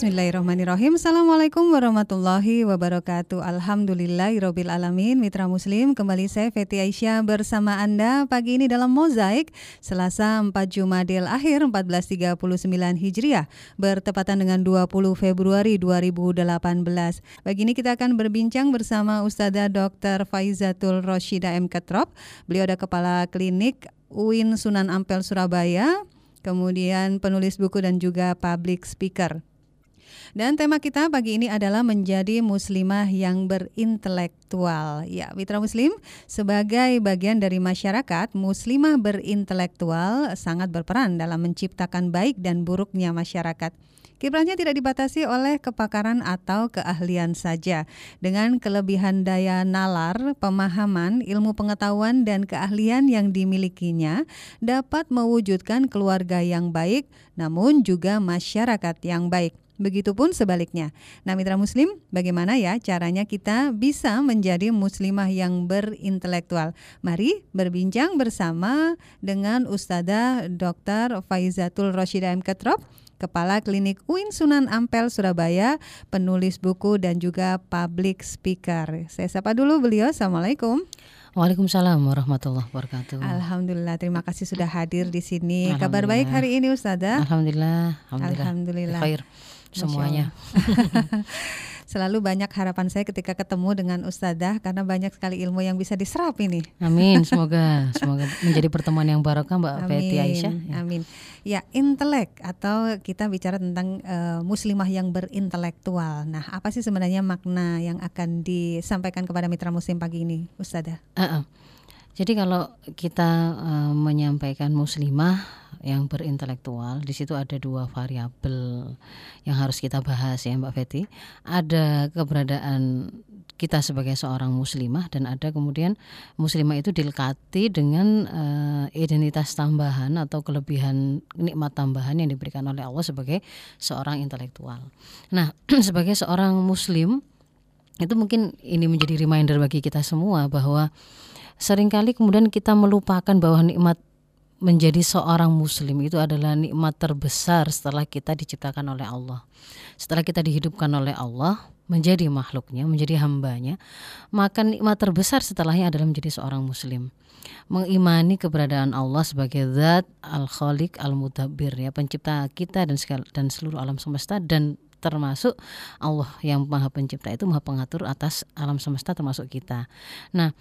Bismillahirrahmanirrahim. Assalamualaikum warahmatullahi wabarakatuh. Alhamdulillahirrohbil alamin. Mitra Muslim kembali saya Feti Aisyah bersama Anda pagi ini dalam Mozaik Selasa 4 Jumadil akhir 1439 Hijriah Bertepatan dengan 20 Februari 2018 Pagi ini kita akan berbincang bersama Ustazah Dr. Faizatul Roshida M. Ketrop. Beliau ada Kepala Klinik UIN Sunan Ampel Surabaya. Kemudian penulis buku dan juga public speaker dan tema kita pagi ini adalah menjadi muslimah yang berintelektual. Ya, mitra muslim, sebagai bagian dari masyarakat, muslimah berintelektual sangat berperan dalam menciptakan baik dan buruknya masyarakat. Kiprahnya tidak dibatasi oleh kepakaran atau keahlian saja. Dengan kelebihan daya nalar, pemahaman, ilmu pengetahuan, dan keahlian yang dimilikinya, dapat mewujudkan keluarga yang baik, namun juga masyarakat yang baik. Begitupun sebaliknya. Nah, mitra muslim, bagaimana ya caranya kita bisa menjadi muslimah yang berintelektual? Mari berbincang bersama dengan Ustazah Dr. Faizatul Roshida M. Ketrop, Kepala Klinik UIN Sunan Ampel Surabaya, penulis buku dan juga public speaker. Saya sapa dulu beliau. Assalamualaikum. Waalaikumsalam warahmatullahi wabarakatuh. Alhamdulillah, terima kasih sudah hadir di sini. Kabar baik hari ini Ustazah? Alhamdulillah. Alhamdulillah. Alhamdulillah. Khair semuanya. Selalu banyak harapan saya ketika ketemu dengan Ustazah karena banyak sekali ilmu yang bisa diserap ini. Amin, semoga semoga menjadi pertemuan yang barokah Mbak Feti Aisyah. Ya. Amin. Ya, intelek atau kita bicara tentang uh, muslimah yang berintelektual. Nah, apa sih sebenarnya makna yang akan disampaikan kepada mitra muslim pagi ini, Ustazah? Uh -uh. Jadi kalau kita uh, menyampaikan muslimah yang berintelektual, di situ ada dua variabel yang harus kita bahas ya Mbak Feti. Ada keberadaan kita sebagai seorang muslimah dan ada kemudian muslimah itu dilekati dengan uh, identitas tambahan atau kelebihan nikmat tambahan yang diberikan oleh Allah sebagai seorang intelektual. Nah, sebagai seorang muslim itu mungkin ini menjadi reminder bagi kita semua bahwa sering kali kemudian kita melupakan bahwa nikmat menjadi seorang muslim itu adalah nikmat terbesar setelah kita diciptakan oleh Allah. Setelah kita dihidupkan oleh Allah menjadi makhluknya, menjadi hambanya, maka nikmat terbesar setelahnya adalah menjadi seorang muslim. Mengimani keberadaan Allah sebagai zat al-khaliq al-mudabbir ya, pencipta kita dan segala, dan seluruh alam semesta dan termasuk Allah yang maha pencipta itu maha pengatur atas alam semesta termasuk kita. Nah,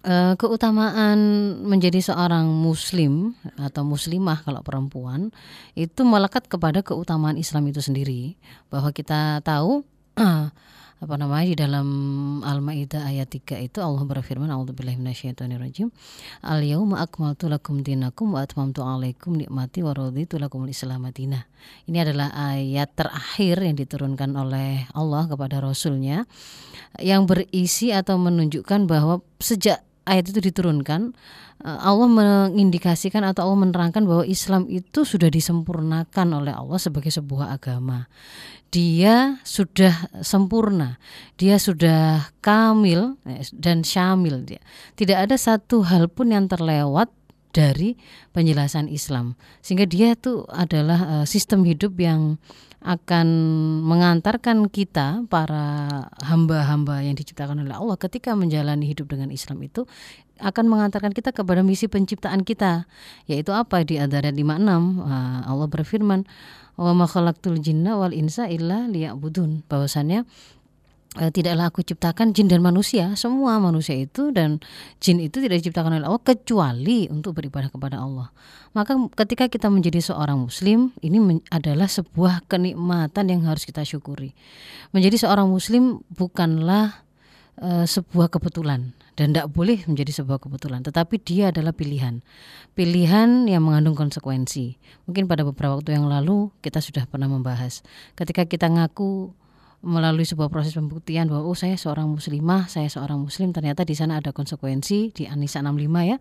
Uh, keutamaan menjadi seorang muslim atau muslimah kalau perempuan itu melekat kepada keutamaan Islam itu sendiri bahwa kita tahu apa namanya di dalam Al-Maidah ayat 3 itu Allah berfirman A'udzubillahi minasyaitonirrajim Al yauma akmaltu lakum dinakum wa atmamtu 'alaikum nikmati wa raditu lakumul Islam. Ini adalah ayat terakhir yang diturunkan oleh Allah kepada rasulnya yang berisi atau menunjukkan bahwa sejak ayat itu diturunkan eh, Allah mengindikasikan atau Allah menerangkan bahwa Islam itu sudah disempurnakan oleh Allah sebagai sebuah agama. Dia sudah sempurna, dia sudah kamil eh, dan syamil. Tidak ada satu hal pun yang terlewat dari penjelasan Islam. Sehingga dia itu adalah eh, sistem hidup yang akan mengantarkan kita para hamba-hamba yang diciptakan oleh Allah ketika menjalani hidup dengan Islam itu akan mengantarkan kita kepada misi penciptaan kita yaitu apa? Di antara 56 Allah berfirman wa ma khalaqtul jinna wal insa illa liya'budun. Bahwasannya e, tidaklah aku ciptakan jin dan manusia semua manusia itu dan jin itu tidak diciptakan oleh Allah kecuali untuk beribadah kepada Allah maka ketika kita menjadi seorang muslim ini adalah sebuah kenikmatan yang harus kita syukuri. Menjadi seorang muslim bukanlah uh, sebuah kebetulan dan tidak boleh menjadi sebuah kebetulan, tetapi dia adalah pilihan. Pilihan yang mengandung konsekuensi. Mungkin pada beberapa waktu yang lalu kita sudah pernah membahas ketika kita ngaku melalui sebuah proses pembuktian bahwa oh saya seorang muslimah, saya seorang muslim, ternyata di sana ada konsekuensi di Anisa 65 ya.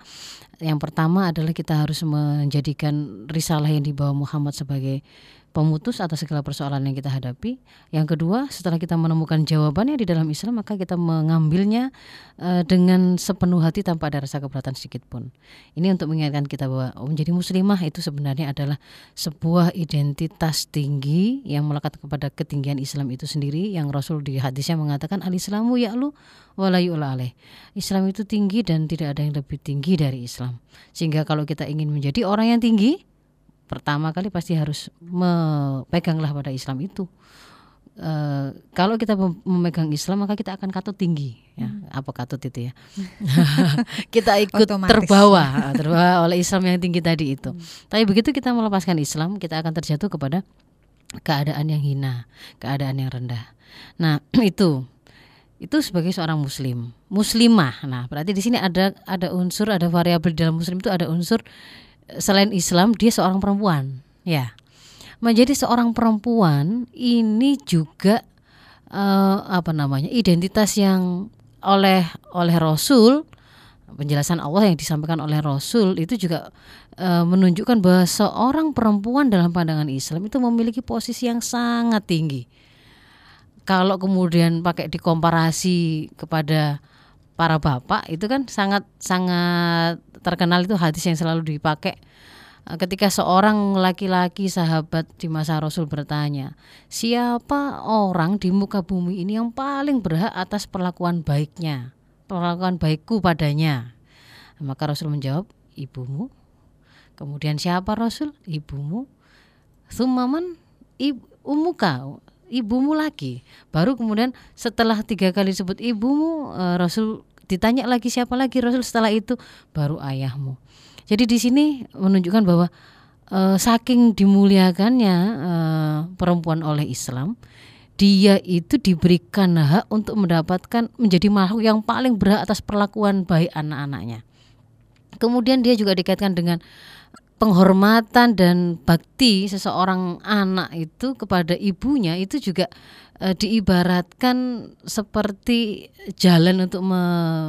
Yang pertama adalah kita harus menjadikan risalah yang dibawa Muhammad sebagai pemutus atas segala persoalan yang kita hadapi. Yang kedua, setelah kita menemukan jawabannya di dalam Islam, maka kita mengambilnya uh, dengan sepenuh hati tanpa ada rasa keberatan sedikit pun. Ini untuk mengingatkan kita bahwa oh, menjadi muslimah itu sebenarnya adalah sebuah identitas tinggi yang melekat kepada ketinggian Islam itu sendiri yang Rasul di hadisnya mengatakan al-islamu ya'lu walayu'la alaih. Islam itu tinggi dan tidak ada yang lebih tinggi dari Islam. Sehingga kalau kita ingin menjadi orang yang tinggi, pertama kali pasti harus memeganglah pada Islam itu. Uh, kalau kita memegang Islam maka kita akan katut tinggi ya hmm. apa katut itu ya kita ikut Otomatis. terbawa terbawa oleh Islam yang tinggi tadi itu hmm. tapi begitu kita melepaskan Islam kita akan terjatuh kepada keadaan yang hina keadaan yang rendah nah itu itu sebagai seorang muslim muslimah nah berarti di sini ada ada unsur ada variabel dalam muslim itu ada unsur selain Islam dia seorang perempuan. Ya. Menjadi seorang perempuan ini juga uh, apa namanya identitas yang oleh oleh Rasul penjelasan Allah yang disampaikan oleh Rasul itu juga uh, menunjukkan bahwa seorang perempuan dalam pandangan Islam itu memiliki posisi yang sangat tinggi. Kalau kemudian pakai dikomparasi kepada para bapak itu kan sangat sangat terkenal itu hadis yang selalu dipakai eh, ketika seorang laki-laki sahabat di masa Rasul bertanya, siapa orang di muka bumi ini yang paling berhak atas perlakuan baiknya, perlakuan baikku padanya? Maka Rasul menjawab, ibumu. Kemudian siapa Rasul? Ibumu. Sumaman ibu umuka ibumu lagi. Baru kemudian setelah tiga kali sebut ibumu, eh, Rasul ditanya lagi siapa lagi Rasul setelah itu baru ayahmu. Jadi di sini menunjukkan bahwa e, saking dimuliakannya e, perempuan oleh Islam, dia itu diberikan hak untuk mendapatkan menjadi makhluk yang paling berhak atas perlakuan baik anak-anaknya. Kemudian dia juga dikaitkan dengan penghormatan dan bakti seseorang anak itu kepada ibunya itu juga e, diibaratkan seperti jalan untuk me,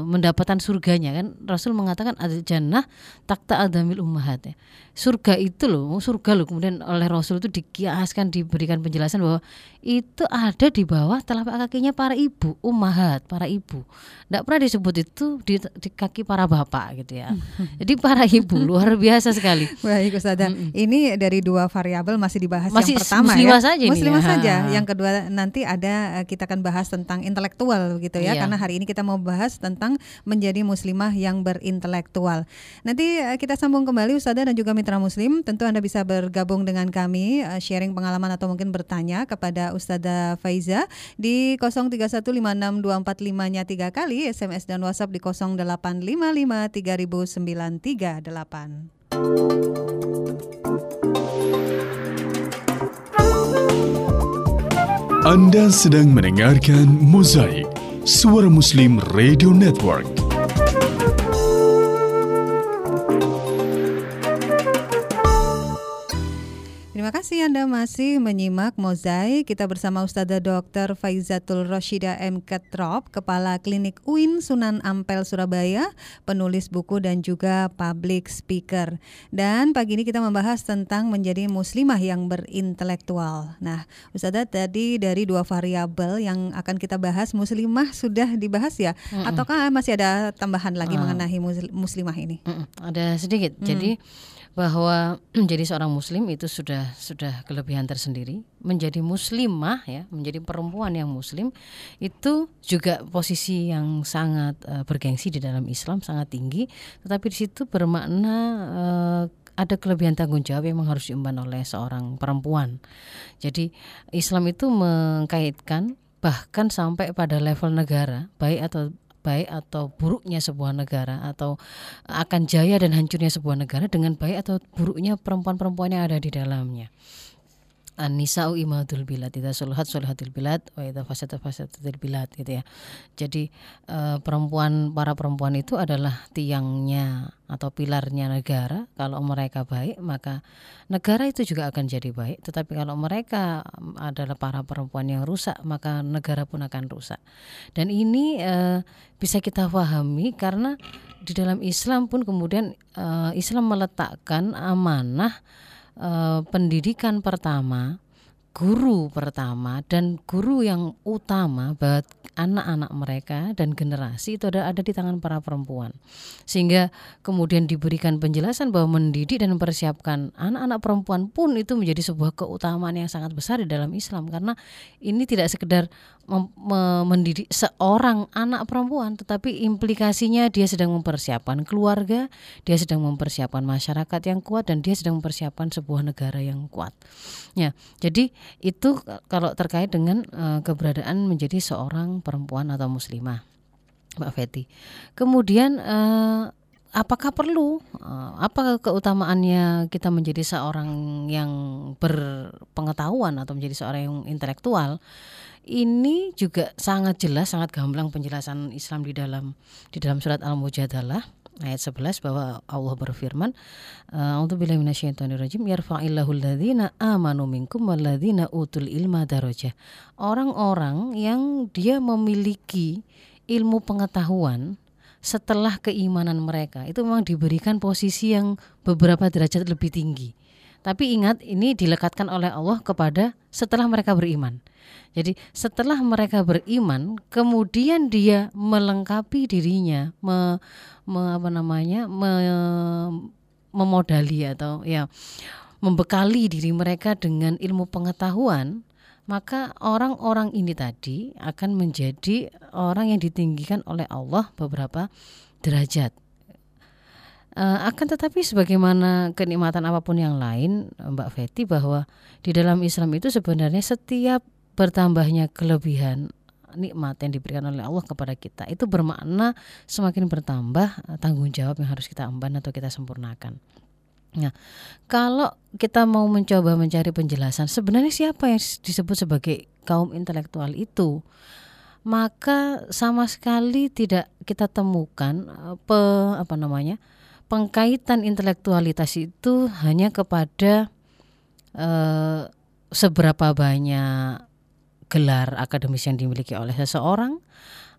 mendapatkan surganya kan. Rasul mengatakan ada jannah takta adamil ummahat. Ya. Surga itu loh surga loh. Kemudian oleh Rasul itu dikiaskan diberikan penjelasan bahwa itu ada di bawah telapak kakinya para ibu ummahat para ibu. Tidak pernah disebut itu di, di kaki para bapak gitu ya. Jadi para ibu luar biasa sekali. Baik Ustazah. Mm -mm. ini dari dua variabel masih dibahas masih yang pertama muslimah ya saja muslimah ya. saja. Yang kedua nanti ada eh, kita akan bahas tentang intelektual gitu ya. Iya. karena hari ini kita mau bahas tentang menjadi muslimah yang berintelektual. Nanti eh, kita sambung kembali Ustazah dan juga Mitra Muslim, tentu Anda bisa bergabung dengan kami, uh, sharing pengalaman atau mungkin bertanya kepada Ustazah Faiza di 03156245-nya tiga kali, SMS dan WhatsApp di 0855300938. Anda sedang mendengarkan Mozaik, Suara Muslim Radio Network. Terima kasih Anda masih menyimak Mozaik. Kita bersama Ustazah Dr. Faizatul Roshida M. Ketrop, Kepala Klinik UIN Sunan Ampel Surabaya, penulis buku dan juga public speaker. Dan pagi ini kita membahas tentang menjadi muslimah yang berintelektual. Nah, Ustazah tadi dari dua variabel yang akan kita bahas, muslimah sudah dibahas ya? Mm -mm. Ataukah masih ada tambahan lagi uh. mengenai muslimah ini? Mm -mm. Ada sedikit. Mm. Jadi bahwa menjadi seorang muslim itu sudah sudah kelebihan tersendiri. Menjadi muslimah ya, menjadi perempuan yang muslim itu juga posisi yang sangat uh, bergengsi di dalam Islam sangat tinggi, tetapi di situ bermakna uh, ada kelebihan tanggung jawab yang harus diemban oleh seorang perempuan. Jadi Islam itu mengkaitkan bahkan sampai pada level negara, baik atau baik atau buruknya sebuah negara atau akan jaya dan hancurnya sebuah negara dengan baik atau buruknya perempuan-perempuan yang ada di dalamnya. An-nisa'u imadul bilad Idza suluhat suluhatil bilad Wa fasada fasadatil bilad gitu ya. Jadi e, perempuan Para perempuan itu adalah tiangnya Atau pilarnya negara. Kalau mereka baik maka Negara itu juga akan jadi baik. Tetapi kalau mereka adalah para perempuan yang rusak Maka negara pun akan rusak. Dan ini e, bisa kita pahami Karena di dalam Islam pun kemudian e, Islam meletakkan amanah eh, pendidikan pertama, guru pertama dan guru yang utama buat anak-anak mereka dan generasi itu ada ada di tangan para perempuan. Sehingga kemudian diberikan penjelasan bahwa mendidik dan mempersiapkan anak-anak perempuan pun itu menjadi sebuah keutamaan yang sangat besar di dalam Islam karena ini tidak sekedar mendidik seorang anak perempuan tetapi implikasinya dia sedang mempersiapkan keluarga, dia sedang mempersiapkan masyarakat yang kuat dan dia sedang mempersiapkan sebuah negara yang kuat. Ya, jadi itu kalau terkait dengan uh, keberadaan menjadi seorang perempuan atau muslimah, Mbak Feti. Kemudian uh, apakah perlu uh, apa keutamaannya kita menjadi seorang yang berpengetahuan atau menjadi seorang yang intelektual? Ini juga sangat jelas, sangat gamblang penjelasan Islam di dalam di dalam surat Al-Mujadalah ayat 11 bahwa Allah berfirman A'udzubillahi minasyaitonirrajim yarfa'illahu alladhina amanu minkum walladzina utul ilma darajah. Orang-orang yang dia memiliki ilmu pengetahuan setelah keimanan mereka itu memang diberikan posisi yang beberapa derajat lebih tinggi. Tapi ingat ini dilekatkan oleh Allah kepada setelah mereka beriman. Jadi setelah mereka beriman, kemudian dia melengkapi dirinya, me, me, apa namanya, me, memodali atau ya membekali diri mereka dengan ilmu pengetahuan, maka orang-orang ini tadi akan menjadi orang yang ditinggikan oleh Allah beberapa derajat. Uh, akan tetapi sebagaimana kenikmatan apa pun yang lain Mbak Feti bahwa di dalam Islam itu sebenarnya setiap bertambahnya kelebihan nikmat yang diberikan oleh Allah kepada kita itu bermakna semakin bertambah eh, tanggung jawab yang harus kita emban atau kita sempurnakan. Nah, kalau kita mau mencoba mencari penjelasan sebenarnya siapa yang disebut sebagai kaum intelektual itu, maka sama sekali tidak kita temukan eh, pe, apa namanya pengkaitan intelektualitas itu hanya kepada eh, seberapa banyak gelar akademis yang dimiliki oleh seseorang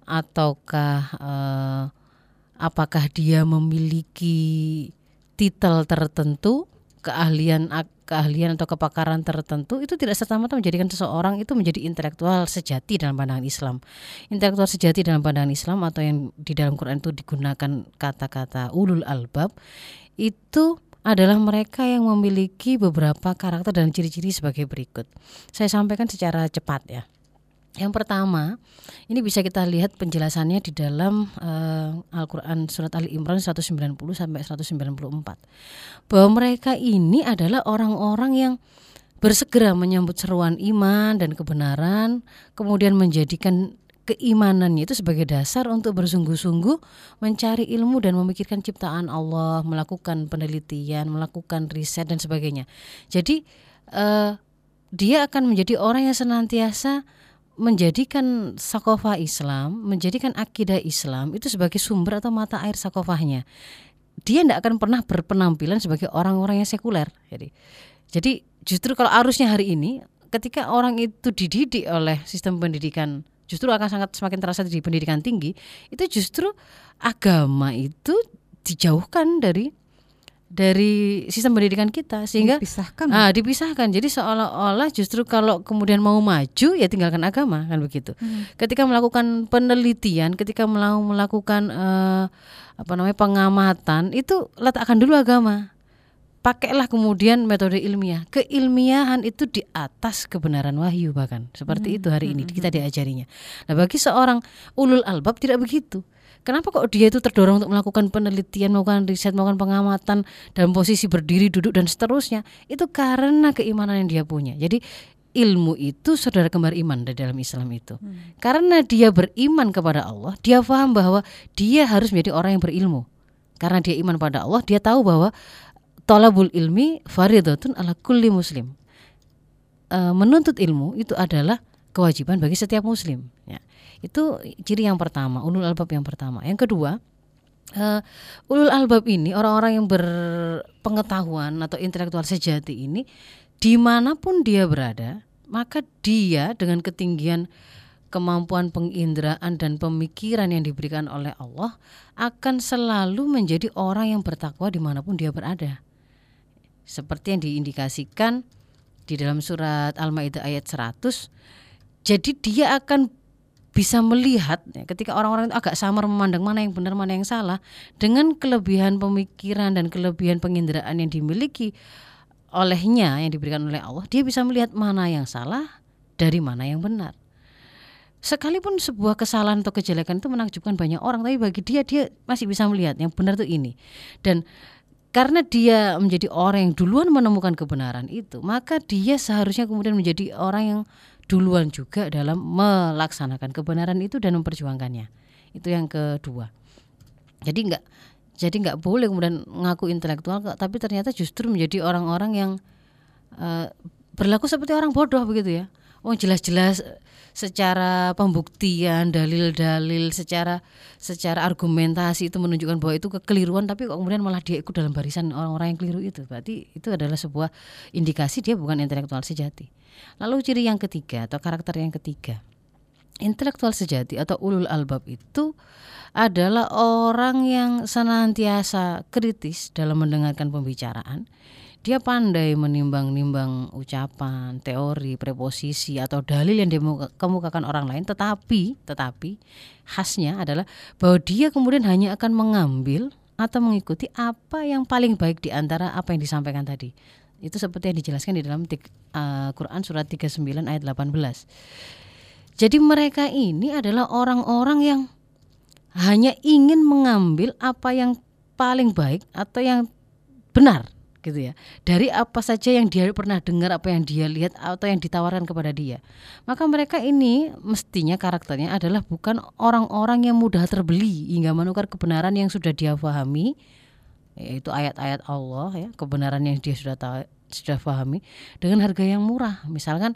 ataukah eh, apakah dia memiliki titel tertentu keahlian keahlian atau kepakaran tertentu itu tidak serta merta menjadikan seseorang itu menjadi intelektual sejati dalam pandangan Islam. Intelektual sejati dalam pandangan Islam atau yang di dalam Quran itu digunakan kata-kata ulul albab itu adalah mereka yang memiliki beberapa karakter dan ciri-ciri sebagai berikut. Saya sampaikan secara cepat ya. Yang pertama, ini bisa kita lihat penjelasannya di dalam uh, Al-Qur'an surat Ali Imran 190 sampai 194. Bahwa mereka ini adalah orang-orang yang bersegera menyambut seruan iman dan kebenaran, kemudian menjadikan keimanannya itu sebagai dasar untuk bersungguh-sungguh mencari ilmu dan memikirkan ciptaan Allah, melakukan penelitian, melakukan riset dan sebagainya. Jadi uh, dia akan menjadi orang yang senantiasa menjadikan sakofa Islam, menjadikan akidah Islam itu sebagai sumber atau mata air sakofahnya. Dia tidak akan pernah berpenampilan sebagai orang-orang yang sekuler. Jadi, jadi justru kalau arusnya hari ini, ketika orang itu dididik oleh sistem pendidikan justru akan sangat semakin terasa di pendidikan tinggi itu justru agama itu dijauhkan dari dari sistem pendidikan kita sehingga dipisahkan. Ah, dipisahkan. Jadi seolah-olah justru kalau kemudian mau maju ya tinggalkan agama kan begitu. Hmm. Ketika melakukan penelitian, ketika melakukan uh, apa namanya pengamatan itu letakkan dulu agama pakailah kemudian metode ilmiah. Keilmiahan itu di atas kebenaran wahyu bahkan. Seperti hmm. itu hari ini hmm. kita diajarinya. Nah, bagi seorang ulul albab tidak begitu. Kenapa kok dia itu terdorong untuk melakukan penelitian, melakukan riset, melakukan pengamatan dalam posisi berdiri, duduk dan seterusnya? Itu karena keimanan yang dia punya. Jadi ilmu itu saudara kembar iman di dalam Islam itu. Hmm. Karena dia beriman kepada Allah, dia paham bahwa dia harus menjadi orang yang berilmu. Karena dia iman pada Allah, dia tahu bahwa Tolabul ilmi faridatun ala kulli muslim. E, menuntut ilmu itu adalah kewajiban bagi setiap muslim. Itu ciri yang pertama, ulul albab yang pertama. Yang kedua, uh, ulul albab ini orang-orang yang berpengetahuan atau intelektual sejati ini, di mana pun dia berada, maka dia dengan ketinggian kemampuan penginderaan dan pemikiran yang diberikan oleh Allah akan selalu menjadi orang yang bertakwa di mana pun dia berada seperti yang diindikasikan di dalam surat Al-Maidah ayat 100. Jadi dia akan bisa melihat ya, ketika orang-orang itu agak samar memandang mana yang benar mana yang salah dengan kelebihan pemikiran dan kelebihan penginderaan yang dimiliki olehnya yang diberikan oleh Allah dia bisa melihat mana yang salah dari mana yang benar. Sekalipun sebuah kesalahan atau kejelekan itu menakjubkan banyak orang tapi bagi dia dia masih bisa melihat yang benar itu ini. Dan karena dia menjadi orang yang duluan menemukan kebenaran itu maka dia seharusnya kemudian menjadi orang yang duluan juga dalam melaksanakan kebenaran itu dan memperjuangkannya. Itu yang kedua. Jadi nggak jadi nggak boleh kemudian ngaku intelektual, tapi ternyata justru menjadi orang-orang yang uh, berlaku seperti orang bodoh begitu ya. Oh jelas-jelas secara pembuktian, dalil-dalil, secara secara argumentasi itu menunjukkan bahwa itu kekeliruan, tapi kok kemudian malah dia ikut dalam barisan orang-orang yang keliru itu. Berarti itu adalah sebuah indikasi dia bukan intelektual sejati. Lalu ciri yang ketiga atau karakter yang ketiga, intelektual sejati atau ulul albab itu adalah orang yang senantiasa kritis dalam mendengarkan pembicaraan. Dia pandai menimbang-nimbang ucapan, teori, preposisi atau dalil yang dikemukakan orang lain, tetapi tetapi khasnya adalah bahwa dia kemudian hanya akan mengambil atau mengikuti apa yang paling baik di antara apa yang disampaikan tadi. Itu seperti yang dijelaskan di dalam uh, Quran surat 39 ayat 18. Jadi mereka ini adalah orang-orang yang hanya ingin mengambil apa yang paling baik atau yang benar gitu ya. Dari apa saja yang dia pernah dengar apa yang dia lihat atau yang ditawarkan kepada dia. Maka mereka ini mestinya karakternya adalah bukan orang-orang yang mudah terbeli hingga menukar kebenaran yang sudah dia pahami yaitu ayat-ayat Allah ya kebenaran yang dia sudah tahu sudah pahami dengan harga yang murah. Misalkan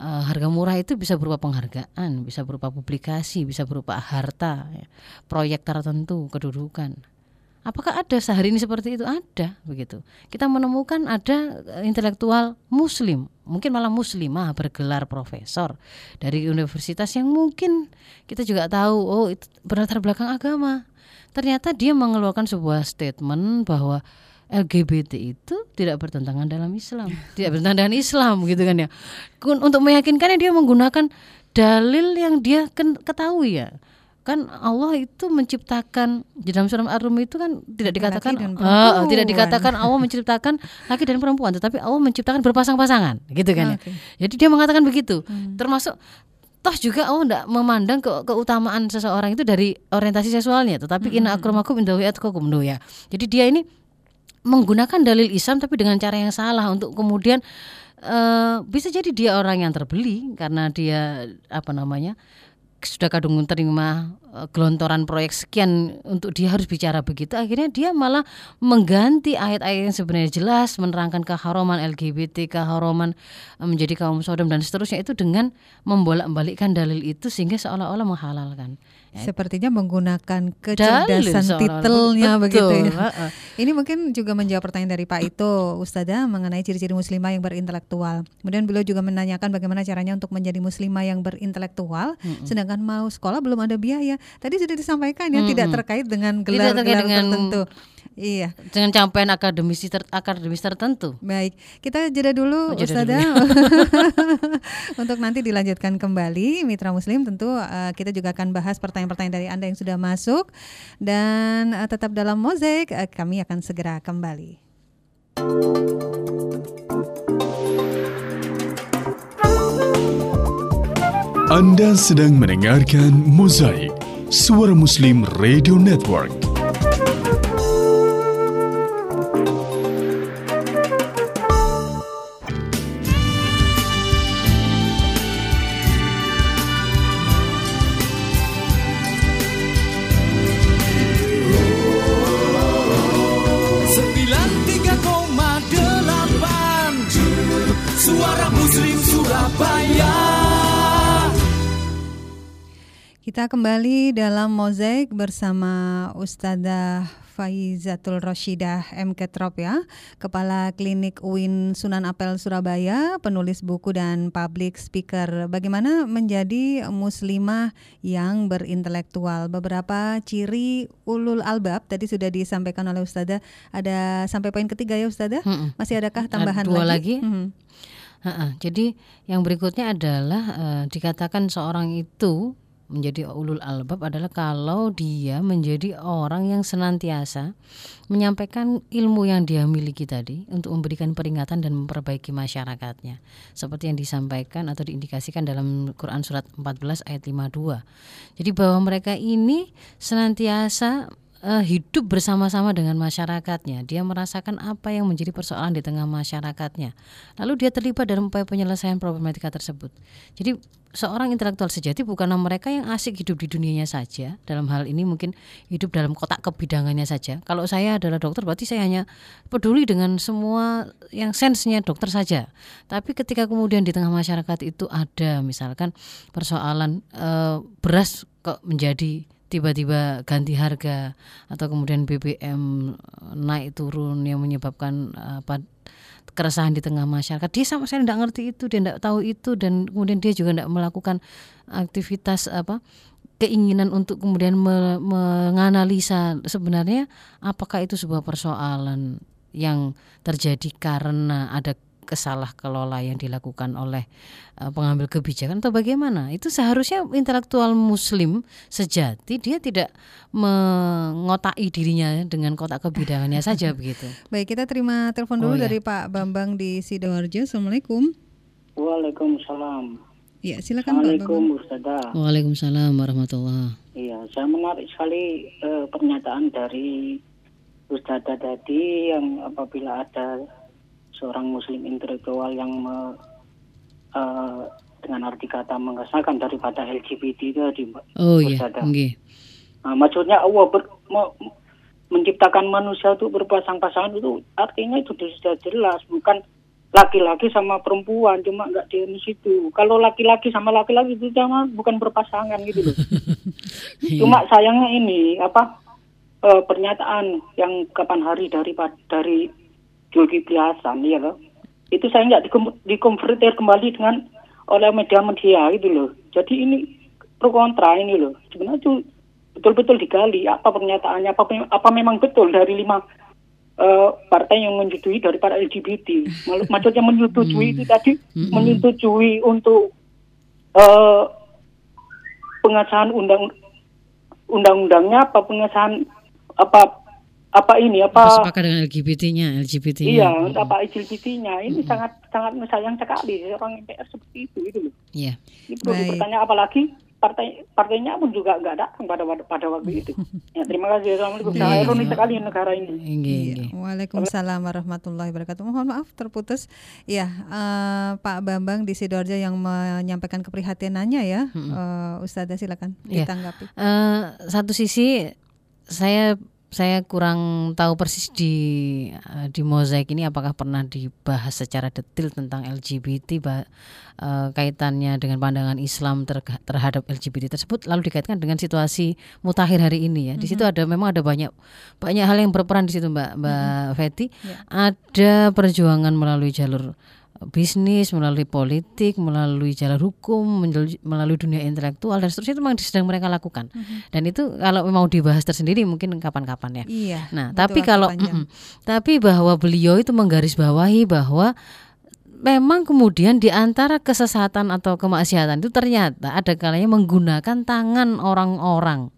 uh, harga murah itu bisa berupa penghargaan bisa berupa publikasi bisa berupa harta ya, proyek tertentu kedudukan apakah ada sehari ini seperti itu ada begitu kita menemukan ada eh, intelektual muslim mungkin malah muslimah bergelar profesor dari universitas yang mungkin kita juga tahu oh itu berlatar belakang agama ternyata dia mengeluarkan sebuah statement bahwa LGBT itu tidak bertentangan dalam Islam, tidak bertentangan dengan Islam gitu kan ya. Untuk meyakinkannya dia menggunakan dalil yang dia ketahui ya. Kan Allah itu menciptakan di dalam surat Ar-Rum itu kan tidak dikatakan uh, tidak dikatakan Allah menciptakan laki dan perempuan, tetapi Allah menciptakan berpasang-pasangan, gitu kan okay. ya. Jadi dia mengatakan begitu. Hmm. Termasuk toh juga Allah tidak memandang ke keutamaan seseorang itu dari orientasi seksualnya tetapi -hmm. inna akramakum indallahi atqakum ya jadi dia ini menggunakan dalil Islam tapi dengan cara yang salah untuk kemudian uh, bisa jadi dia orang yang terbeli karena dia apa namanya sudah kadung menerima eh, gelontoran proyek sekian untuk dia harus bicara begitu akhirnya dia malah mengganti ayat-ayat yang sebenarnya jelas menerangkan keharuman LGBT keharuman eh, menjadi kaum sodom dan seterusnya itu dengan membolak-balikkan dalil itu sehingga seolah-olah menghalalkan. Sepertinya menggunakan kecerdasan titelnya betul, begitu ya. Ini mungkin juga menjawab pertanyaan dari Pak Ito Ustazah mengenai ciri-ciri muslimah yang berintelektual. Kemudian beliau juga menanyakan bagaimana caranya untuk menjadi muslimah yang berintelektual hmm. sedangkan mau sekolah belum ada biaya. Tadi sudah disampaikan ya hmm. tidak terkait dengan gelar-gelar tertentu. Iya. Dengan capaian akademis ter, akademis tertentu. Baik, kita jeda dulu oh, Ustazah. Untuk nanti dilanjutkan kembali Mitra Muslim tentu uh, kita juga akan bahas pertanyaan-pertanyaan dari Anda yang sudah masuk dan uh, tetap dalam mozaik uh, kami akan segera kembali. Anda sedang mendengarkan Mozaik, Suara Muslim Radio Network. Kita kembali dalam mozaik bersama Ustazah Faizatul Roshidah M. Ketrop ya, Kepala Klinik UIN Sunan Apel Surabaya, penulis buku dan public speaker. Bagaimana menjadi muslimah yang berintelektual? Beberapa ciri ulul albab tadi sudah disampaikan oleh Ustazah. Ada sampai poin ketiga ya Ustazah? Masih adakah tambahan Dua lagi? Mhm. Ha-ha. Jadi yang berikutnya adalah eh, dikatakan seorang itu menjadi ulul albab adalah kalau dia menjadi orang yang senantiasa menyampaikan ilmu yang dia miliki tadi untuk memberikan peringatan dan memperbaiki masyarakatnya. Seperti yang disampaikan atau diindikasikan dalam Quran surat 14 ayat 52. Jadi bahwa mereka ini senantiasa eh, hidup bersama-sama dengan masyarakatnya. Dia merasakan apa yang menjadi persoalan di tengah masyarakatnya. Lalu dia terlibat dalam upaya penyelesaian problematika tersebut. Jadi seorang intelektual sejati bukanlah mereka yang asik hidup di dunianya saja. Dalam hal ini mungkin hidup dalam kotak kebidangannya saja. Kalau saya adalah dokter berarti saya hanya peduli dengan semua yang sensenya dokter saja. Tapi ketika kemudian di tengah masyarakat itu ada misalkan persoalan eh, beras kok menjadi tiba-tiba ganti harga atau kemudian BBM naik turun yang menyebabkan apa keresahan di tengah masyarakat. Dia sama sekali tidak ngerti itu dia tidak tahu itu dan kemudian dia juga tidak melakukan aktivitas apa keinginan untuk kemudian me- menganalisa sebenarnya apakah itu sebuah persoalan yang terjadi karena ada kesalah kelola yang dilakukan oleh uh, pengambil kebijakan atau bagaimana itu seharusnya intelektual muslim sejati dia tidak mengotai dirinya dengan kotak kebidangannya saja begitu Baik, kita terima telepon dulu Oh, ya. dari Pak Bambang di Sidoarjo. Assalamualaikum. Waalaikumsalam. Ya, silakan Pak Bambang. Ustazah. Waalaikumsalam warahmatullah Iya, saya menarik sekali eh, pernyataan dari Ustazah tadi yang apabila ada seorang muslim intelektual yang me- eh, dengan arti kata mengesahkan daripada LGBT itu Mbak. oh iya. Nggih. Nah, maksudnya Allah ber- me- menciptakan manusia itu berpasang-pasangan itu artinya itu sudah jelas bukan laki-laki sama perempuan cuma nggak di situ. Kalau laki-laki sama laki-laki itu cuma bukan berpasangan gitu loh. Cuma sayangnya ini apa eh, pernyataan yang kapan hari dari dari Zulkifli Hasan ya loh itu saya nggak dikonvertir kembali dengan oleh media-media gitu loh. Jadi ini pro kontra ini loh. Sebenarnya itu betul-betul digali apa pernyataannya apa apa memang betul dari lima eh, partai yang menyetujui daripada LGBT Mal- maksudnya menyetujui itu tadi menyetujui untuk eh, pengesahan undang undang-undangnya apa pengesahan apa apa ini apa sepakat dengan LGBT-nya LGBT-nya iya apa LGBT-nya ini sangat sangat sayang sekali seorang MPR seperti itu gitu loh Iya. ini perlu Baik. bertanya apalagi partai partainya pun juga nggak datang pada pada waktu itu. Ya, terima kasih. Assalamualaikum. Sangat Iya. ironis sekali negara ini. Nggih, Iya. nggih. Waalaikumsalam warahmatullahi wabarakatuh. Mohon maaf terputus. Ya, eh, Pak Bambang di Sidoarjo yang menyampaikan keprihatinannya ya. Eh, Ustazah silakan Iya. ditanggapi. Eh, satu sisi saya saya kurang tahu persis di eh, di mozaik ini apakah pernah dibahas secara detail tentang LGBT bah- eh, kaitannya dengan pandangan Islam terga- terhadap LGBT tersebut lalu dikaitkan dengan situasi mutakhir hari ini ya. Di situ ada memang ada banyak banyak hal yang berperan di situ Mbak Mbak Feti. Ada perjuangan melalui jalur bisnis, melalui politik, melalui jalur hukum, melalui dunia intelektual dan seterusnya itu memang sedang mereka lakukan. Dan itu kalau mau dibahas tersendiri mungkin kapan-kapan ya. Iya. Nah, tapi kalau mm-mm. tapi bahwa beliau itu menggarisbawahi bahwa memang kemudian di antara kesesatan atau kemaksiatan itu ternyata ada kalanya menggunakan tangan orang-orang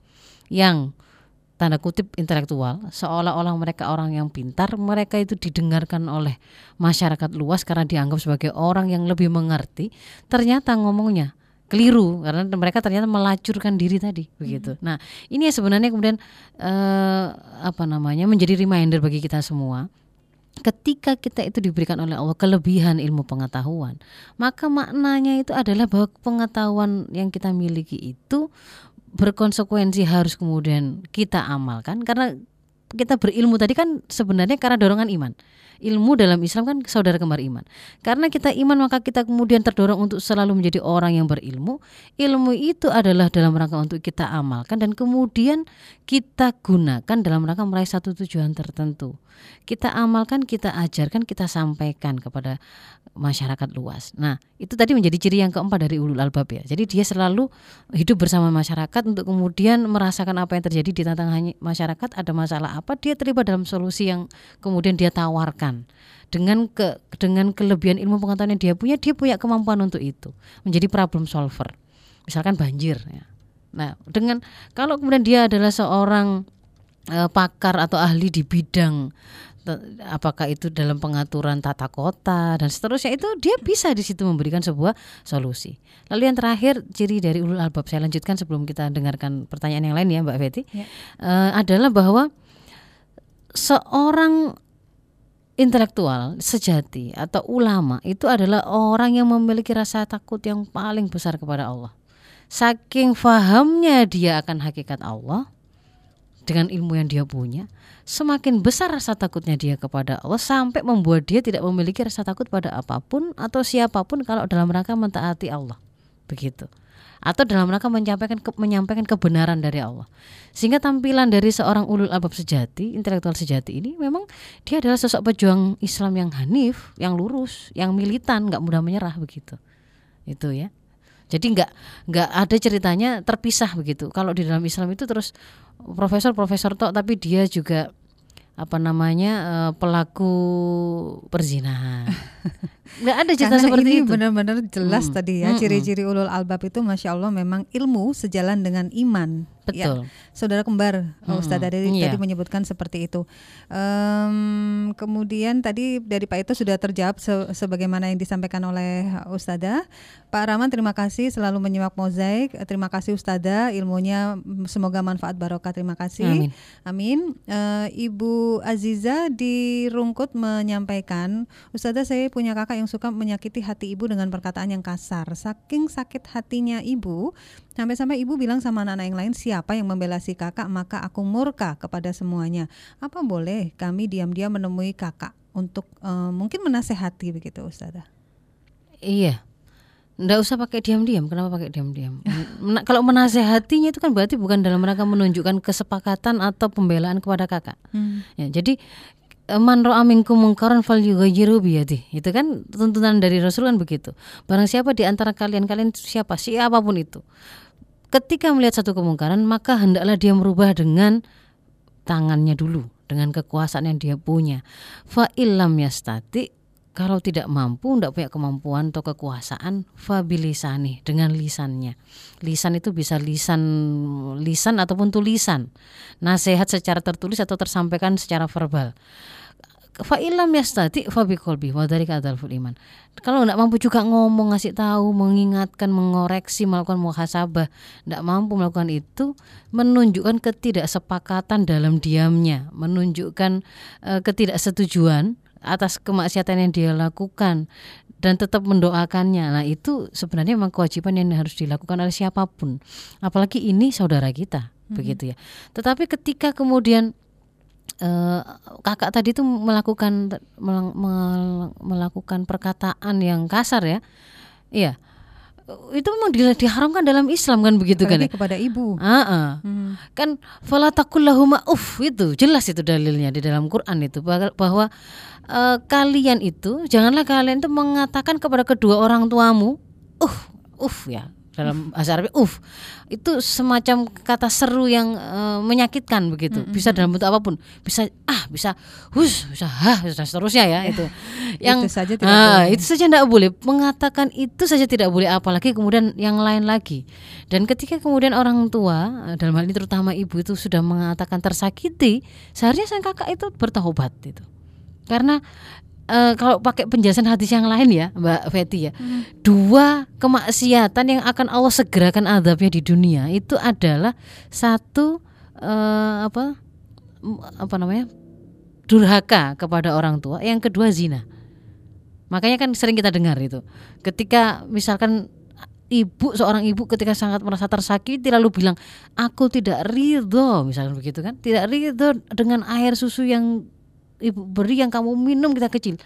yang tanda kutip intelektual seolah-olah mereka orang yang pintar mereka itu didengarkan oleh masyarakat luas karena dianggap sebagai orang yang lebih mengerti ternyata ngomongnya keliru karena mereka ternyata melacurkan diri tadi begitu. Nah ini sebenarnya kemudian eh, apa namanya menjadi reminder bagi kita semua ketika kita itu diberikan oleh Allah kelebihan ilmu pengetahuan, maka maknanya itu adalah bahwa pengetahuan yang kita miliki itu berkonsekuensi harus kemudian kita amalkan karena kita berilmu tadi kan sebenarnya karena dorongan iman. Ilmu dalam Islam kan saudara kembar iman. Karena kita iman maka kita kemudian terdorong untuk selalu menjadi orang yang berilmu. Ilmu itu adalah dalam rangka untuk kita amalkan dan kemudian kita gunakan dalam rangka meraih satu tujuan tertentu. Kita amalkan, kita ajarkan, kita sampaikan kepada masyarakat luas. Nah, itu tadi menjadi ciri yang keempat dari ulul albab ya. Jadi dia selalu hidup bersama masyarakat untuk kemudian merasakan apa yang terjadi di tantangan masyarakat, ada masalah apa, dia terlibat dalam solusi yang kemudian dia tawarkan dengan ke dengan kelebihan ilmu pengetahuan yang dia punya dia punya kemampuan untuk itu menjadi problem solver. Misalkan banjir ya. Nah dengan kalau kemudian dia adalah seorang uh, pakar atau ahli di bidang apakah itu dalam pengaturan tata kota dan seterusnya itu dia bisa di situ memberikan sebuah solusi. Lalu yang terakhir ciri dari ulul albab. Saya lanjutkan sebelum kita dengarkan pertanyaan yang lain ya Mbak Betty. Ya. uh, adalah bahwa seorang intelektual sejati atau ulama itu adalah orang yang memiliki rasa takut yang paling besar kepada Allah. Saking fahamnya dia akan hakikat Allah dengan ilmu yang dia punya, semakin besar rasa takutnya dia kepada Allah sampai membuat dia tidak memiliki rasa takut pada apa pun atau siapa pun kalau dalam rangka mentaati Allah. Begitu atau dalam rangka menyampaikan ke, menyampaikan kebenaran dari Allah. Sehingga tampilan dari seorang ulul albab sejati, intelektual sejati ini memang dia adalah sosok pejuang Islam yang hanif, yang lurus, yang militan, nggak mudah menyerah begitu. Itu ya. Jadi nggak nggak ada ceritanya terpisah begitu. Kalau di dalam Islam itu terus profesor-profesor tok tapi dia juga apa namanya uh, pelaku perzinahan. Nggak ada cerita Karena seperti ini itu. benar-benar jelas Hmm. tadi ya Mm-mm. ciri-ciri ulul albab itu masya Allah memang ilmu sejalan dengan iman. Ya, Betul. saudara kembar. Ustadz tadi, Iya. tadi menyebutkan seperti itu. Em, kemudian tadi dari Pak itu sudah terjawab se- sebagaimana yang disampaikan oleh Ustadzah. Pak Rahman terima kasih selalu menyimak mozaik. Terima kasih Ustadzah ilmunya semoga manfaat barokah. Terima kasih. Amin. Amin. Eh, Ibu Aziza di Rungkut menyampaikan, Ustazah saya punya kakak yang suka menyakiti hati ibu dengan perkataan yang kasar. Saking sakit hatinya ibu, sampai-sampai ibu bilang sama anak-anak yang lain, siapa yang membela si kakak maka aku murka kepada semuanya. Apa boleh kami diam-diam menemui kakak untuk eh, mungkin menasehati begitu Ustazah? Iya. Nggak usah pakai diam-diam. Kenapa pakai diam-diam? Men- kalau menasehatinya itu kan berarti bukan dalam rangka menunjukkan kesepakatan atau pembelaan kepada kakak. Ya, jadi man ra'a minkum mungkaran falyughayyiru biyadihi. Itu kan tuntunan dari Rasul kan begitu. Barang siapa di antara kalian kalian siapa siapa pun itu. Ketika melihat satu kemungkaran maka hendaklah dia merubah dengan tangannya dulu, dengan kekuasaan yang dia punya. Fa illam yastati kalau tidak mampu, tidak punya kemampuan atau kekuasaan, fabilisani dengan lisannya. Lisan itu bisa lisan lisan ataupun tulisan. Nasihat secara tertulis atau tersampaikan secara verbal. Fa ilam yastati fa biqalbi wa dzalika adzalful iman. Kalau tidak mampu juga ngomong, ngasih tahu, mengingatkan, mengoreksi, melakukan muhasabah, tidak mampu melakukan itu menunjukkan ketidaksepakatan dalam diamnya, menunjukkan eh, ketidaksetujuan atas kemaksiatan yang dia lakukan dan tetap mendoakannya. Nah, itu sebenarnya memang kewajiban yang harus dilakukan oleh siapa pun. Apalagi ini saudara kita, begitu ya. Tetapi ketika kemudian eh, kakak tadi itu melakukan mel- mel- melakukan perkataan yang kasar ya. Iya. Itu memang di- diharamkan dalam Islam kan begitu kan ya? Apalagi kepada ibu. Ah, ah. kan fala taqul lahuma uff itu jelas itu dalilnya di dalam Quran itu bahwa, eh, kalian itu janganlah kalian itu mengatakan kepada kedua orang tuamu uh uff ya dalam bahasa Arab uff itu semacam kata seru yang eh, menyakitkan begitu. Bisa dalam bentuk apa pun. Bisa ah bisa hus bisa hah bisa seterusnya ya itu. Yang Itu saja tidak ah, boleh. itu saja tidak boleh. Mengatakan itu saja tidak boleh apalagi kemudian yang lain lagi. Dan ketika kemudian orang tua eh, dalam hal ini terutama ibu itu sudah mengatakan tersakiti seharusnya sang kakak itu bertobat itu. Karena eh, kalau pakai penjelasan hadis yang lain ya Mbak Feti ya. Dua kemaksiatan yang akan Allah segerakan adabnya di dunia itu adalah satu eh, apa apa namanya durhaka kepada orang tua. Yang kedua zina. Makanya kan sering kita dengar itu. Ketika misalkan ibu seorang ibu ketika sangat merasa tersakiti lalu bilang aku tidak ridho misalkan begitu kan. Tidak ridho dengan air susu yang ibu beri yang kamu minum kita kecil.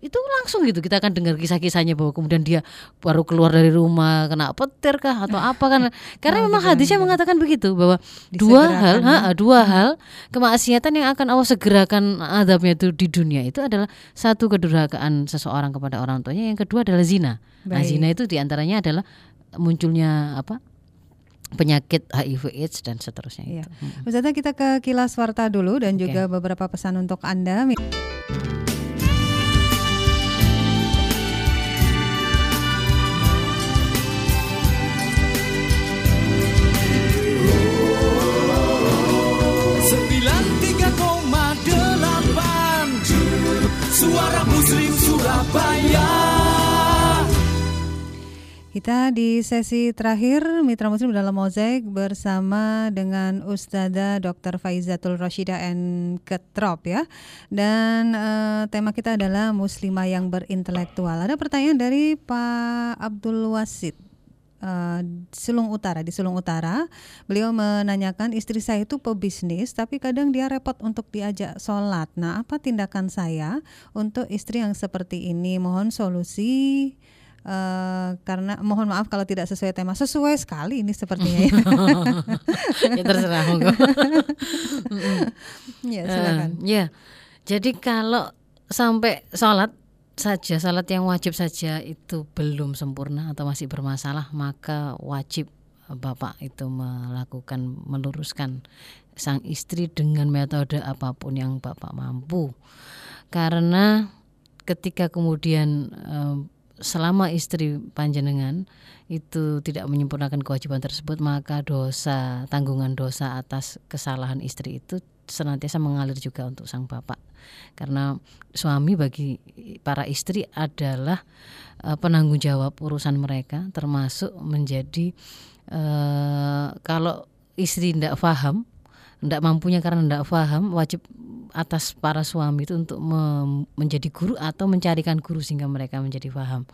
Itu langsung gitu kita akan dengar kisah-kisahnya bahwa kemudian dia baru keluar dari rumah kena petir kah atau apa kan. Karena Oh, memang hadisnya mengatakan begitu bahwa dua hal ha, dua hal kemaksiatan yang akan Allah segerakan adabnya itu di dunia itu adalah satu kedurhakaan seseorang kepada orang tuanya yang kedua adalah zina. Nah zina itu di antaranya adalah munculnya apa penyakit HIV AIDS dan seterusnya Iya. Ustazah kita ke kilas warta dulu dan Oke. juga beberapa pesan untuk Anda. Kita di sesi terakhir Mitra Muslim dalam Mozaik bersama dengan Ustazah Dr. Faizatul Rashidah and Ketrop ya. Dan eh, tema kita adalah muslimah yang berintelektual. Ada pertanyaan dari Pak Abdul Wasid. eh, Sulung Utara di Sulung Utara, beliau menanyakan istri saya itu pebisnis, tapi kadang dia repot untuk diajak sholat. Nah, apa tindakan saya untuk istri yang seperti ini? Mohon solusi. Eh, karena mohon maaf kalau tidak sesuai tema sesuai sekali ini sepertinya ya. ya terserah monggo. ya silakan. Eh, ya. Jadi kalau sampai sholat saja, sholat yang wajib saja itu belum sempurna atau masih bermasalah, maka wajib bapak itu melakukan meluruskan sang istri dengan metode apa pun yang bapak mampu. Karena ketika kemudian eh, selama istri panjenengan itu tidak menyempurnakan kewajiban tersebut maka dosa tanggungan dosa atas kesalahan istri itu senantiasa mengalir juga untuk sang bapak. Karena suami bagi para istri adalah eh, penanggung jawab urusan mereka termasuk menjadi eh, kalau istri tidak paham tidak mampunya karena tidak paham wajib atas para suami itu untuk menjadi guru atau mencarikan guru sehingga mereka menjadi paham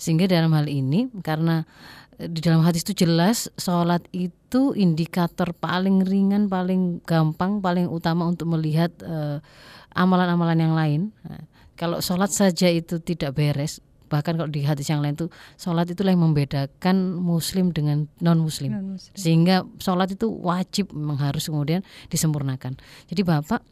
sehingga dalam hal ini karena eh, di dalam hadis itu jelas sholat itu indikator paling ringan paling gampang paling utama untuk melihat eh, amalan-amalan yang lain. Nah, kalau sholat saja itu tidak beres bahkan kalau di hadis yang lain tuh sholat itulah yang membedakan muslim dengan non muslim Non-muslim. sehingga sholat itu wajib harus kemudian disempurnakan. Jadi bapak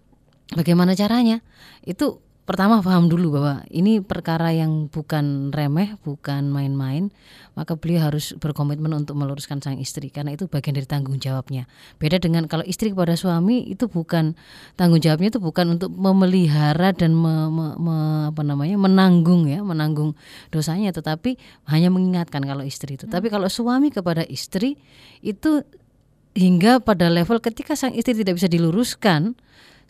bagaimana caranya? Itu pertama paham dulu bahwa ini perkara yang bukan remeh bukan main-main maka beliau harus berkomitmen untuk meluruskan sang istri karena itu bagian dari tanggung jawabnya. Beda dengan kalau istri kepada suami itu bukan tanggung jawabnya itu bukan untuk memelihara dan me- me- me- apa namanya menanggung ya menanggung dosanya tetapi hanya mengingatkan kalau istri itu. Tapi kalau suami kepada istri itu hingga pada level ketika sang istri tidak bisa diluruskan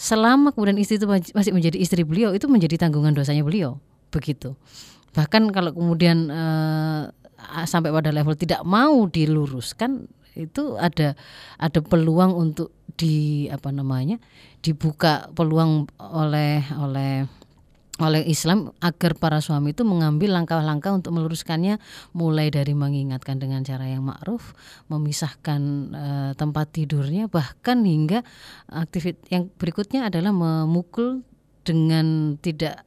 selama kemudian istri itu masih menjadi istri beliau itu menjadi tanggungan dosanya beliau. Begitu. Bahkan kalau kemudian eh, sampai pada level tidak mau diluruskan itu ada ada peluang untuk di apa namanya dibuka peluang oleh oleh oleh Islam agar para suami itu mengambil langkah-langkah untuk meluruskannya mulai dari mengingatkan dengan cara yang ma'ruf, memisahkan eh, tempat tidurnya bahkan hingga aktivit yang berikutnya adalah memukul dengan tidak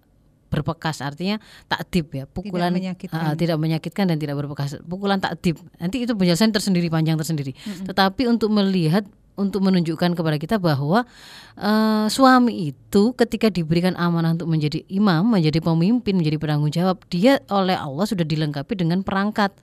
berbekas artinya takdib ya pukulan menyakitkan. ah, tidak menyakitkan dan tidak berbekas pukulan takdib. Nanti itu penjelasan tersendiri panjang tersendiri. Tetapi untuk melihat untuk menunjukkan kepada kita bahwa eh, suami itu ketika diberikan amanah untuk menjadi imam, menjadi pemimpin, menjadi penanggung jawab, dia oleh Allah sudah dilengkapi dengan perangkat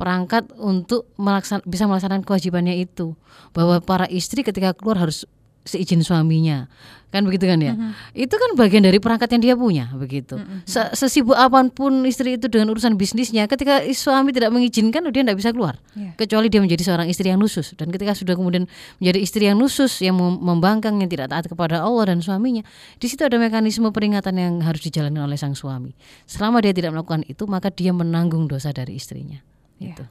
perangkat untuk melaksan, bisa melaksanakan kewajibannya itu. Bahwa para istri ketika keluar harus seizin suaminya. Kan begitu kan ya? Itu kan bagian dari perangkat yang dia punya begitu. Se- sesibuk apa pun istri itu dengan urusan bisnisnya ketika suami tidak mengizinkan dia tidak bisa keluar. Iya. kecuali dia menjadi seorang istri yang nusus dan ketika sudah kemudian menjadi istri yang nusus yang mem- membangkang yang tidak taat kepada Allah dan suaminya di situ ada mekanisme peringatan yang harus dijalani oleh sang suami. Selama dia tidak melakukan itu maka dia menanggung dosa dari istrinya. Iya. itu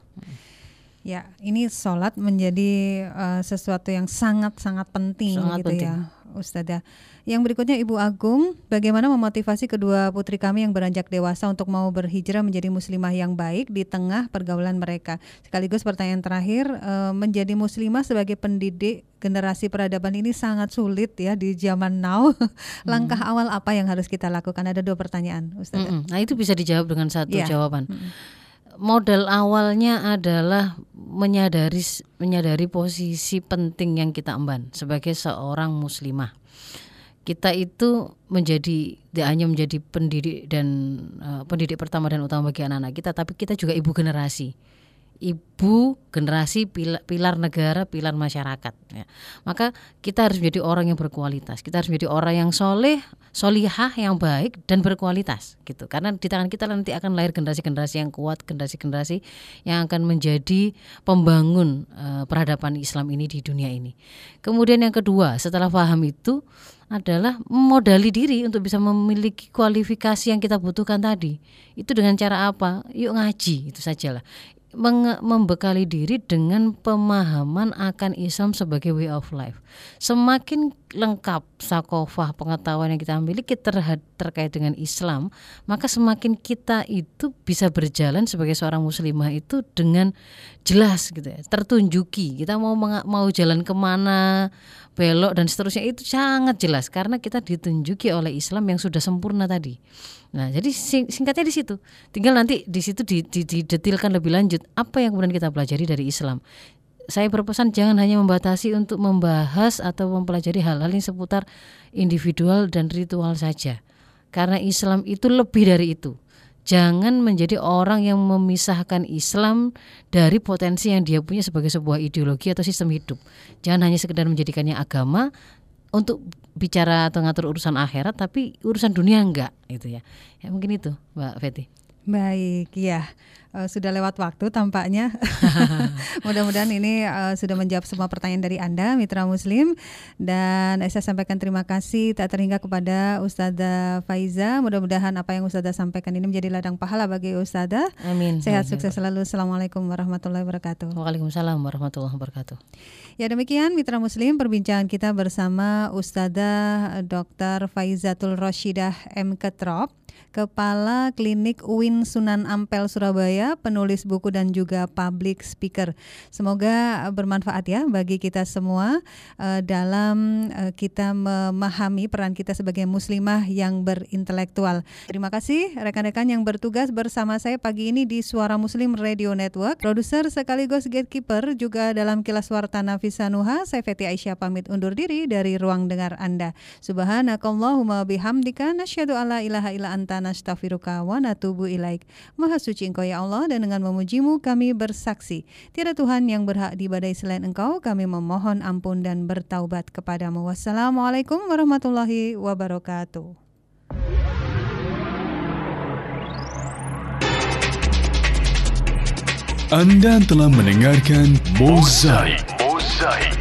Ya, ini sholat menjadi uh, sesuatu yang sangat-sangat penting Sangat gitu penting. ya, Ustazah. Yang berikutnya Ibu Agung, bagaimana memotivasi kedua putri kami yang beranjak dewasa untuk mau berhijrah menjadi muslimah yang baik di tengah pergaulan mereka? Sekaligus pertanyaan terakhir, uh, menjadi muslimah sebagai pendidik generasi peradaban ini sangat sulit ya di zaman now. Langkah awal apa yang harus kita lakukan? Ada dua pertanyaan, Ustazah. Mm-mm. Nah itu bisa dijawab dengan satu Iya. jawaban. Modal awalnya adalah menyadari menyadari posisi penting yang kita emban sebagai seorang muslimah. Kita itu menjadi tidak hanya menjadi pendidik dan eh, pendidik pertama dan utama bagi anak-anak kita, tapi kita juga ibu generasi. Ibu generasi pilar, pilar negara, pilar masyarakat. ya. Maka kita harus menjadi orang yang berkualitas. Kita harus menjadi orang yang soleh, solihah, yang baik dan berkualitas gitu. Karena di tangan kita nanti akan lahir generasi-generasi yang kuat, generasi-generasi yang akan menjadi pembangun eh, peradaban Islam ini di dunia ini. Kemudian yang kedua, setelah paham itu adalah memodali diri untuk bisa memiliki kualifikasi yang kita butuhkan tadi. Itu dengan cara apa? Yuk ngaji, itu sajalah. Membekali diri dengan pemahaman akan Islam sebagai way of life. Semakin lengkap sakofah pengetahuan yang kita miliki terhad- terkait dengan Islam, maka semakin kita itu bisa berjalan sebagai seorang muslimah itu dengan jelas gitu ya, tertunjuki. Kita mau mau jalan ke mana, belok dan seterusnya itu sangat jelas karena kita ditunjuki oleh Islam yang sudah sempurna tadi. Nah, jadi sing- singkatnya di situ. Tinggal nanti di situ di- di- didetilkan lebih lanjut apa yang kemudian kita pelajari dari Islam. Saya berpesan jangan hanya membatasi untuk membahas atau mempelajari hal-hal yang seputar individual dan ritual saja. Karena Islam itu lebih dari itu. Jangan menjadi orang yang memisahkan Islam dari potensi yang dia punya sebagai sebuah ideologi atau sistem hidup. Jangan hanya sekedar menjadikannya agama untuk bicara atau ngatur urusan akhirat tapi urusan dunia enggak gitu ya. Ya mungkin itu Mbak Feti. Baik, ya Eh, sudah lewat waktu tampaknya. Mudah-mudahan ini eh, sudah menjawab semua pertanyaan dari Anda, Mitra Muslim. Dan saya sampaikan terima kasih tak terhingga kepada Ustazah Faiza. Mudah-mudahan apa yang Ustazah sampaikan ini menjadi ladang pahala bagi Ustazah. Amin. Sehat, Amin. sukses selalu. Assalamualaikum warahmatullahi wabarakatuh. Waalaikumsalam warahmatullahi wabarakatuh. Ya demikian Mitra Muslim perbincangan kita bersama Ustazah Dr. Faizatul Roshidah M. Ketrop Kepala Klinik UIN Sunan Ampel Surabaya, penulis buku dan juga public speaker. Semoga bermanfaat ya bagi kita semua eh, dalam eh, kita memahami peran kita sebagai muslimah yang berintelektual. Terima kasih rekan-rekan yang bertugas bersama saya pagi ini di Suara Muslim Radio Network. Produser sekaligus gatekeeper juga dalam kilas warta Nafisa Nuha, saya Feti Aisyah pamit undur diri dari ruang dengar Anda. Subhanakallahumma bihamdika nasyhadu alla ilaha illa anta nastaghfiruka wa natubu ilaik. Maha suci Engkau ya Allah dan dengan memujimu kami bersaksi tiada Tuhan yang berhak diibadai selain Engkau. Kami memohon ampun dan bertaubat kepadamu. Wassalamualaikum warahmatullahi wabarakatuh. Anda telah mendengarkan Mozaik. Mozaik.